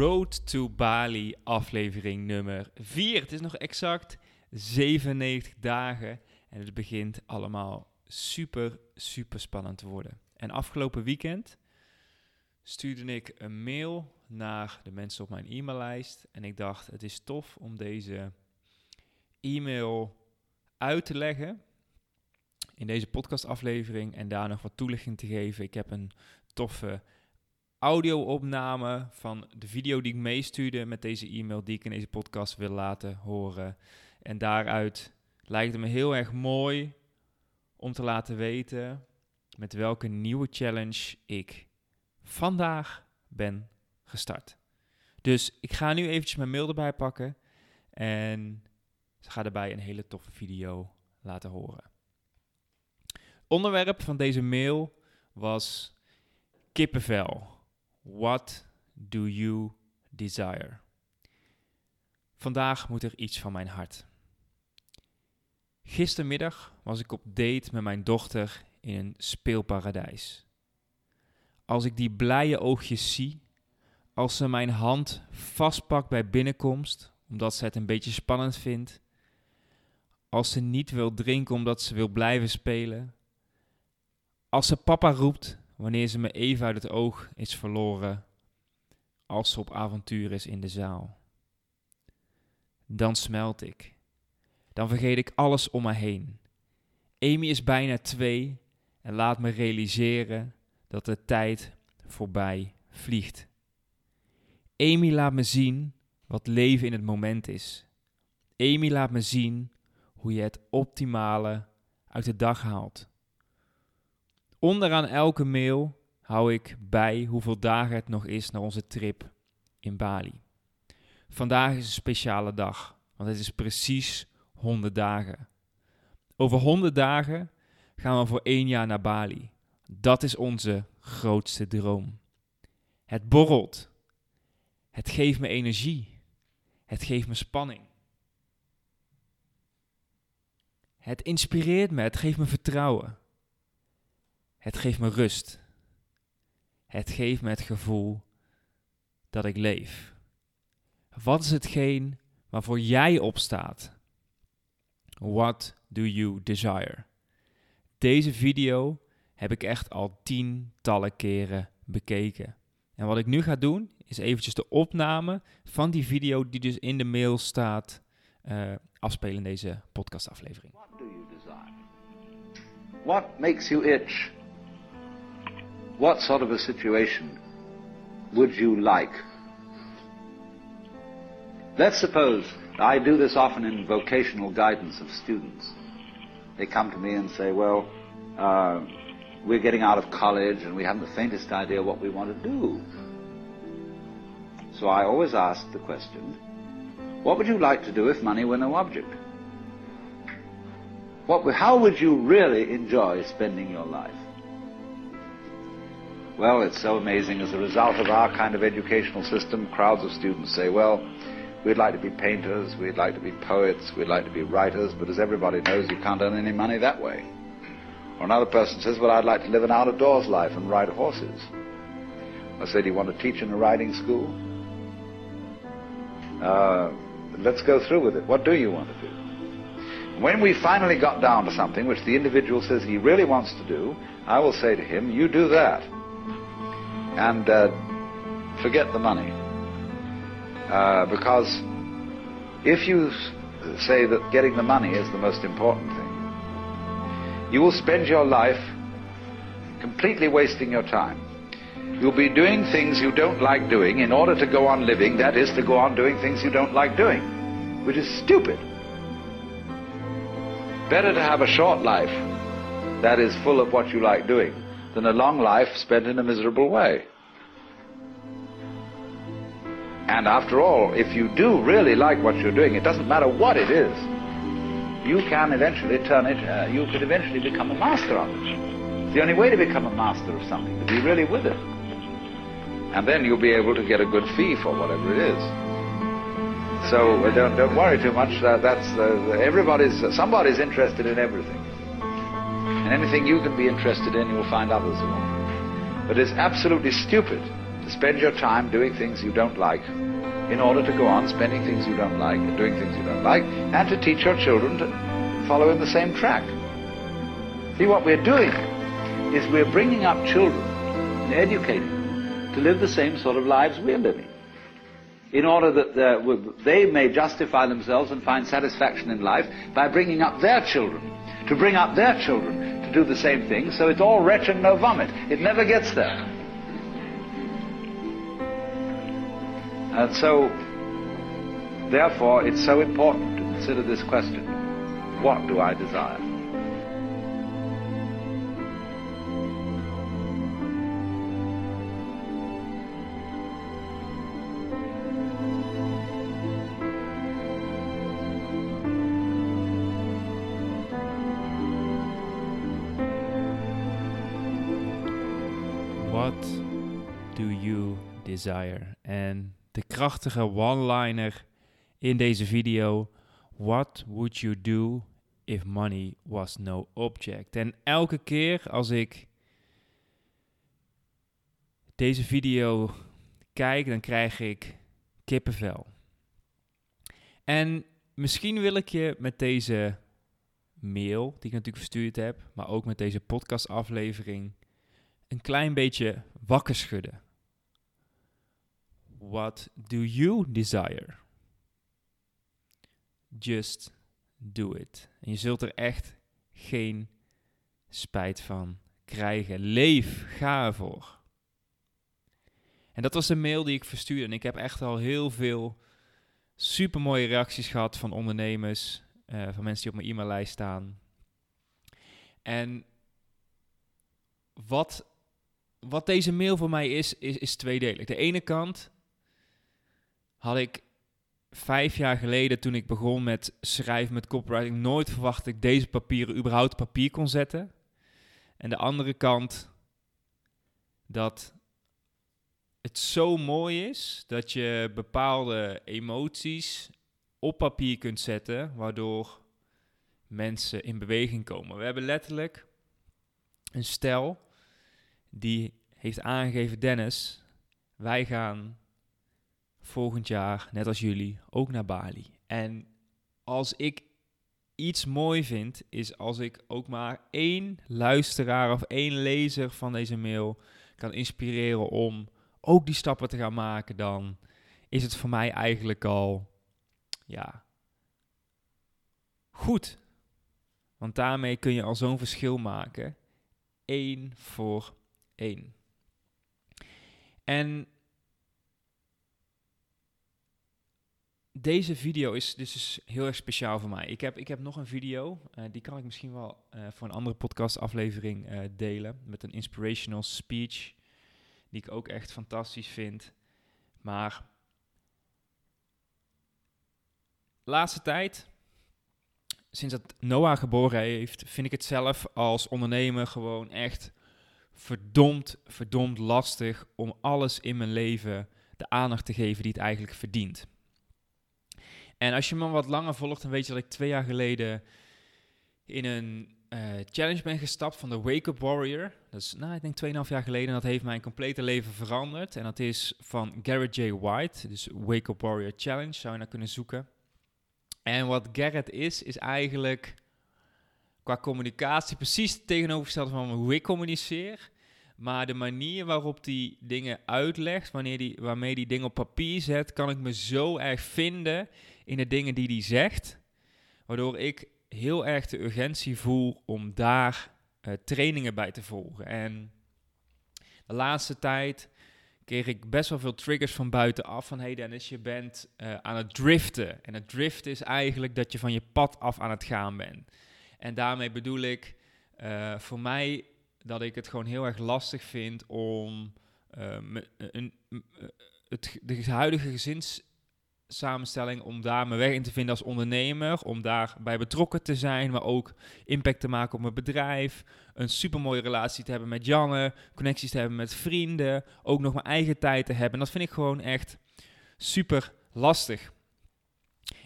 Road to Bali, aflevering nummer 4. Het is nog exact 97 dagen en het begint allemaal super, super spannend te worden. En afgelopen weekend stuurde ik een mail naar de mensen op mijn e-maillijst en ik dacht, het is tof om deze e-mail uit te leggen in deze podcastaflevering en daar nog wat toelichting te geven. Ik heb een toffe audio-opname van de video die ik meestuurde met deze e-mail die ik in deze podcast wil laten horen. En daaruit lijkt het me heel erg mooi om te laten weten met welke nieuwe challenge ik vandaag ben gestart. Dus ik ga nu eventjes mijn mail erbij pakken en ze ga erbij een hele toffe video laten horen. Onderwerp van deze mail was kippenvel. What do you desire? Vandaag moet er iets van mijn hart. Gistermiddag was ik op date met mijn dochter in een speelparadijs. Als ik die blije oogjes zie, als ze mijn hand vastpakt bij binnenkomst, omdat ze het een beetje spannend vindt, als ze niet wil drinken omdat ze wil blijven spelen, als ze papa roept wanneer ze me even uit het oog is verloren als ze op avontuur is in de zaal. Dan smelt ik. Dan vergeet ik alles om me heen. Amy is bijna twee en laat me realiseren dat de tijd voorbij vliegt. Amy laat me zien wat leven in het moment is. Amy laat me zien hoe je het optimale uit de dag haalt. Onderaan elke mail hou ik bij hoeveel dagen het nog is naar onze trip in Bali. Vandaag is een speciale dag, want het is precies 100 dagen. Over 100 dagen gaan we voor één jaar naar Bali. Dat is onze grootste droom. Het borrelt. Het geeft me energie. Het geeft me spanning. Het inspireert me. Het geeft me vertrouwen. Het geeft me rust. Het geeft me het gevoel dat ik leef. Wat is hetgeen waarvoor jij opstaat? What do you desire? Deze video heb ik echt al tientallen keren bekeken. En wat ik nu ga doen, is eventjes de opname van die video die dus in de mail staat, uh, afspelen in deze podcastaflevering. What do you desire? What makes you itch? What sort of a situation would you like? Let's suppose I do this often in vocational guidance of students. They come to me and say, well, uh, we're getting out of college and we haven't the faintest idea what we want to do. So I always ask the question, what would you like to do if money were no object? What, how would you really enjoy spending your life? Well, it's so amazing. As a result of our kind of educational system, crowds of students say, well, we'd like to be painters, we'd like to be poets, we'd like to be writers, but as everybody knows, you can't earn any money that way. Or another person says, well, I'd like to live an out-of-doors life and ride horses. I say, do you want to teach in a riding school? Uh, let's go through with it. What do you want to do? When we finally got down to something which the individual says he really wants to do, I will say to him, you do that and uh, forget the money. Uh, because if you say that getting the money is the most important thing, you will spend your life completely wasting your time. You'll be doing things you don't like doing in order to go on living, that is, to go on doing things you don't like doing, which is stupid. Better to have a short life that is full of what you like doing than a long life spent in a miserable way. And after all, if you do really like what you're doing, it doesn't matter what it is, you can eventually turn it, uh, you could eventually become a master of it. It's the only way to become a master of something, to be really with it. And then you'll be able to get a good fee for whatever it is. So uh, don't, don't worry too much. Uh, that's uh, everybody's, somebody's interested in everything. And anything you can be interested in, you'll find others. But it's absolutely stupid to spend your time doing things you don't like in order to go on spending things you don't like and doing things you don't like and to teach your children to follow in the same track. See, what we're doing is we're bringing up children and educating them to live the same sort of lives we're living in order that they may justify themselves and find satisfaction in life by bringing up their children, to bring up their children to do the same thing, so it's all wretch and no vomit. It never gets there. And so, therefore, it's so important to consider this question. What do I desire? What do you desire? En de krachtige one-liner in deze video. What would you do if money was no object? En elke keer als ik deze video kijk, dan krijg ik kippenvel. En misschien wil ik je met deze mail, die ik natuurlijk verstuurd heb, maar ook met deze podcastaflevering, een klein beetje wakker schudden. What do you desire? Just do it. En je zult er echt geen spijt van krijgen. Leef, ga ervoor. En dat was de mail die ik verstuurde. En ik heb echt al heel veel super mooie reacties gehad van ondernemers, uh, van mensen die op mijn e-maillijst staan. En wat, wat deze mail voor mij is, is, is tweedelig. De ene kant had ik vijf jaar geleden, toen ik begon met schrijven met copywriting, nooit verwacht dat ik deze papieren überhaupt papier kon zetten. En de andere kant, dat het zo mooi is dat je bepaalde emoties op papier kunt zetten, waardoor mensen in beweging komen. We hebben letterlijk een stel die heeft aangegeven, Dennis, wij gaan volgend jaar, net als jullie, ook naar Bali. En als ik iets mooi vind, is als ik ook maar één luisteraar of één lezer van deze mail kan inspireren om ook die stappen te gaan maken, dan is het voor mij eigenlijk al, ja, goed. Want daarmee kun je al zo'n verschil maken. Eén voor één. En deze video is dus heel erg speciaal voor mij. Ik heb, ik heb nog een video, uh, die kan ik misschien wel uh, voor een andere podcastaflevering uh, delen. Met een inspirational speech, die ik ook echt fantastisch vind. Maar laatste tijd, sinds dat Noah geboren heeft, vind ik het zelf als ondernemer gewoon echt verdomd, verdomd lastig om alles in mijn leven de aandacht te geven die het eigenlijk verdient. En als je me wat langer volgt, dan weet je dat ik twee jaar geleden in een uh, challenge ben gestapt van de Wake Up Warrior. Dat is, nou, ik denk 2,5 jaar geleden. En dat heeft mijn complete leven veranderd. En dat is van Garrett J. White. Dus Wake Up Warrior Challenge, zou je naar kunnen zoeken. En wat Garrett is, is eigenlijk qua communicatie precies het tegenovergestelde van hoe ik communiceer. Maar de manier waarop die dingen uitlegt, wanneer die, waarmee die dingen op papier zet, kan ik me zo erg vinden in de dingen die hij zegt. Waardoor ik heel erg de urgentie voel om daar uh, trainingen bij te volgen. En de laatste tijd kreeg ik best wel veel triggers van buitenaf. Van hey Dennis, je bent uh, aan het driften. En het driften is eigenlijk dat je van je pad af aan het gaan bent. En daarmee bedoel ik uh, voor mij dat ik het gewoon heel erg lastig vind om een, het, de huidige gezinssamenstelling, om daar mijn weg in te vinden als ondernemer, om daarbij betrokken te zijn, maar ook impact te maken op mijn bedrijf, een supermooie relatie te hebben met Janne, connecties te hebben met vrienden, ook nog mijn eigen tijd te hebben. En dat vind ik gewoon echt super lastig.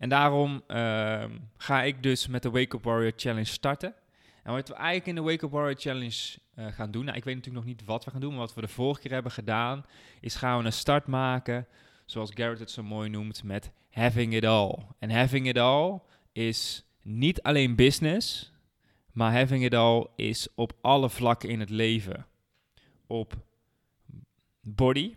En daarom ehm, ga ik dus met de Wake Up Warrior Challenge starten. En wat we eigenlijk in de Wake Up Warrior Challenge uh, gaan doen, nou, ik weet natuurlijk nog niet wat we gaan doen, maar wat we de vorige keer hebben gedaan, is gaan we een start maken, zoals Garrett het zo mooi noemt, met having it all. En having it all is niet alleen business, maar having it all is op alle vlakken in het leven. Op body,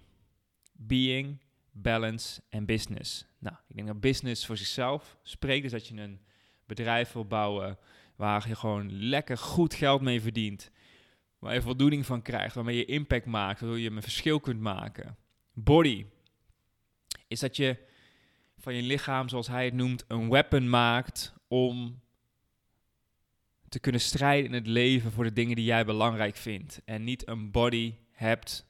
being, balance en business. Nou, ik denk dat business voor zichzelf spreekt. Dus dat je een bedrijf wil bouwen waar je gewoon lekker goed geld mee verdient. Waar je voldoening van krijgt, waarmee je impact maakt, waardoor je een verschil kunt maken. Body is dat je van je lichaam, zoals hij het noemt, een weapon maakt om te kunnen strijden in het leven voor de dingen die jij belangrijk vindt. En niet een body hebt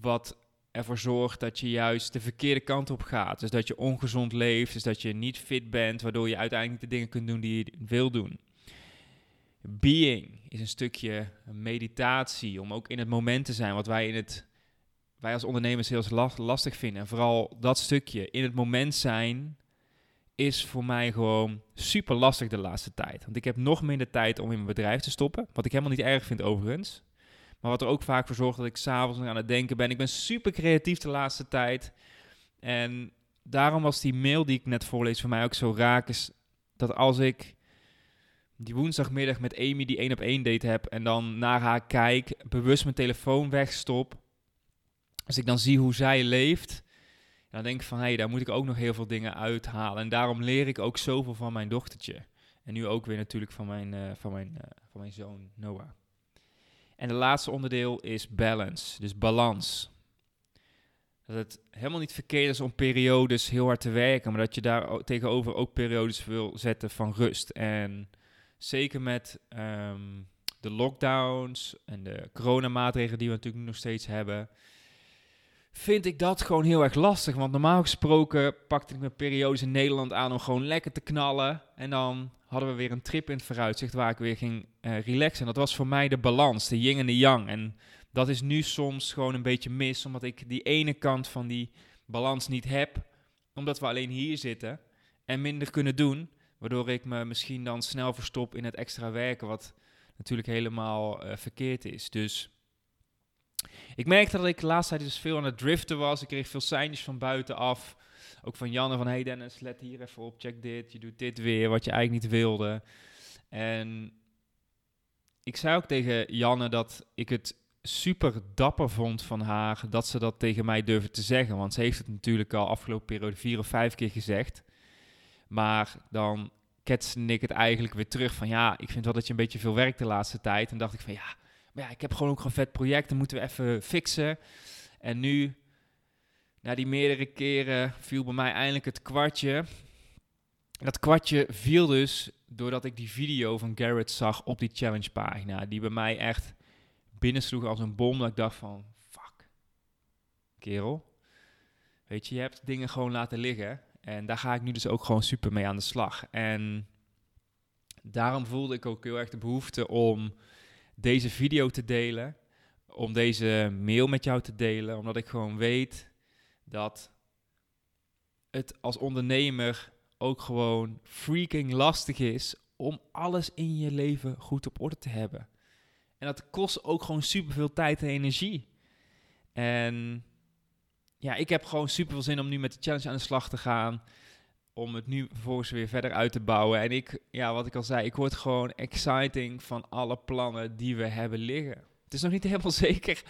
wat ervoor zorgt dat je juist de verkeerde kant op gaat. Dus dat je ongezond leeft, dus dat je niet fit bent, waardoor je uiteindelijk de dingen kunt doen die je wil doen. Being is een stukje meditatie, om ook in het moment te zijn, wat wij, in het, wij als ondernemers heel lastig vinden. En vooral dat stukje, in het moment zijn, is voor mij gewoon super lastig de laatste tijd. Want ik heb nog minder tijd om in mijn bedrijf te stoppen, wat ik helemaal niet erg vind overigens. Maar wat er ook vaak voor zorgt dat ik s'avonds nog aan het denken ben. Ik ben super creatief de laatste tijd. En daarom was die mail die ik net voorlees voor mij ook zo raak. Is dat als ik die woensdagmiddag met Amy die één op één date heb. En dan naar haar kijk, bewust mijn telefoon wegstop. Als ik dan zie hoe zij leeft. Dan denk ik van, hé, hey, daar moet ik ook nog heel veel dingen uithalen. En daarom leer ik ook zoveel van mijn dochtertje. En nu ook weer natuurlijk van mijn, uh, van mijn, uh, van mijn zoon Noah. En de laatste onderdeel is balance, dus balans. Dat het helemaal niet verkeerd is om periodes heel hard te werken, maar dat je daar tegenover ook periodes wil zetten van rust. En zeker met ehm, de lockdowns en de coronamaatregelen die we natuurlijk nog steeds hebben, vind ik dat gewoon heel erg lastig. Want normaal gesproken pakte ik mijn periodes in Nederland aan om gewoon lekker te knallen. En dan hadden we weer een trip in het vooruitzicht waar ik weer ging uh, relaxen. En dat was voor mij de balans, de yin en de yang. En dat is nu soms gewoon een beetje mis, omdat ik die ene kant van die balans niet heb. Omdat we alleen hier zitten en minder kunnen doen. Waardoor ik me misschien dan snel verstop in het extra werken, wat natuurlijk helemaal uh, verkeerd is. Dus ik merkte dat ik de laatste tijd dus veel aan het driften was. Ik kreeg veel seintjes van buitenaf. Ook van Janne van, hey Dennis, let hier even op, check dit. Je doet dit weer, wat je eigenlijk niet wilde. En ik zei ook tegen Janne dat ik het super dapper vond van haar dat ze dat tegen mij durfde te zeggen. Want ze heeft het natuurlijk al afgelopen periode vier of vijf keer gezegd. Maar dan ketste ik het eigenlijk weer terug van ja, ik vind wel dat je een beetje veel werkt de laatste tijd. En dacht ik van ja, maar ja, ik heb gewoon ook een vet project, dat moeten we even fixen. En nu, na die meerdere keren, viel bij mij eindelijk het kwartje. Dat kwartje viel dus doordat ik die video van Garrett zag op die challenge pagina. Die bij mij echt binnensloeg als een bom. Dat ik dacht van, fuck, kerel. Weet je, je hebt dingen gewoon laten liggen. En daar ga ik nu dus ook gewoon super mee aan de slag. En daarom voelde ik ook heel erg de behoefte om deze video te delen, om deze mail met jou te delen, omdat ik gewoon weet dat het als ondernemer ook gewoon freaking lastig is om alles in je leven goed op orde te hebben. En dat kost ook gewoon superveel tijd en energie. En ja, ik heb gewoon super veel zin om nu met de challenge aan de slag te gaan om het nu vervolgens weer verder uit te bouwen. En ik, ja, wat ik al zei, ik word gewoon exciting van alle plannen die we hebben liggen. Het is nog niet helemaal zeker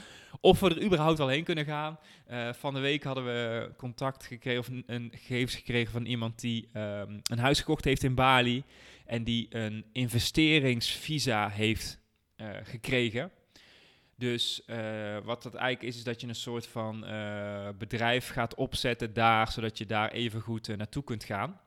of we er überhaupt wel heen kunnen gaan. Uh, van de week hadden we contact gekregen, of een, gegevens gekregen van iemand die um, een huis gekocht heeft in Bali. En die een investeringsvisa heeft uh, gekregen. Dus uh, wat dat eigenlijk is, is dat je een soort van bedrijf gaat opzetten daar, zodat je daar even goed naartoe kunt gaan.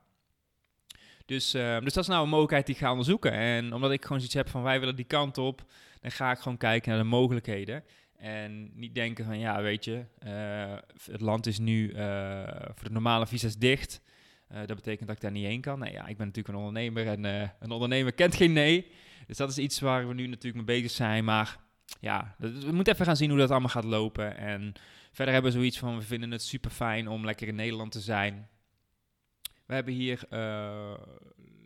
Dus, dus dat is nou een mogelijkheid die ik ga onderzoeken. En omdat ik gewoon zoiets heb van wij willen die kant op, dan ga ik gewoon kijken naar de mogelijkheden. En niet denken van, ja, weet je, uh, het land is nu uh, voor de normale visa's dicht. Uh, dat betekent dat ik daar niet heen kan. Nee, ja, ik ben natuurlijk een ondernemer en een ondernemer kent geen nee. Dus dat is iets waar we nu natuurlijk mee bezig zijn. Maar ja, we moeten even gaan zien hoe dat allemaal gaat lopen. En verder hebben we zoiets van, we vinden het super fijn om lekker in Nederland te zijn. We hebben hier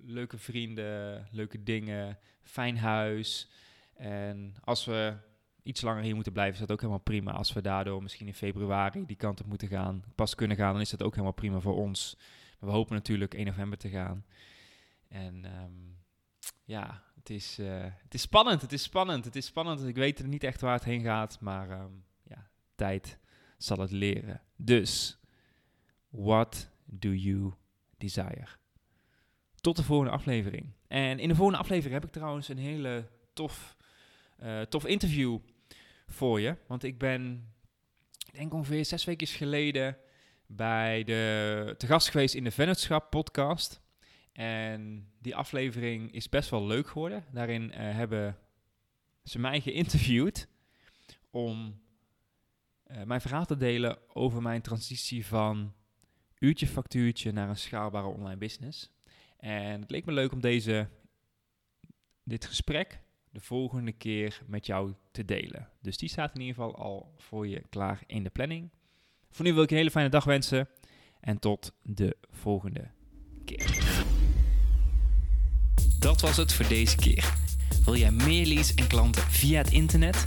leuke vrienden, leuke dingen, fijn huis. En als we iets langer hier moeten blijven, is dat ook helemaal prima. Als we daardoor misschien in februari die kant op moeten gaan, pas kunnen gaan, dan is dat ook helemaal prima voor ons. Maar we hopen natuurlijk 1 november te gaan. En um, ja, het is, uh, het is spannend, het is spannend, het is spannend. Ik weet er niet echt waar het heen gaat, maar um, ja, tijd zal het leren. Dus, what do you desire? Tot de volgende aflevering. En in de volgende aflevering heb ik trouwens een hele tof, uh, tof interview voor je. Want ik ben, ik denk ongeveer zes weken geleden bij de, te gast geweest in de Vennootschap podcast. En die aflevering is best wel leuk geworden. Daarin uh, hebben ze mij geïnterviewd om uh, mijn verhaal te delen over mijn transitie van uurtje factuurtje naar een schaalbare online business. En het leek me leuk om deze, dit gesprek de volgende keer met jou te delen. Dus die staat in ieder geval al voor je klaar in de planning. Voor nu wil ik je een hele fijne dag wensen en tot de volgende keer. Dat was het voor deze keer. Wil jij meer leads en klanten via het internet?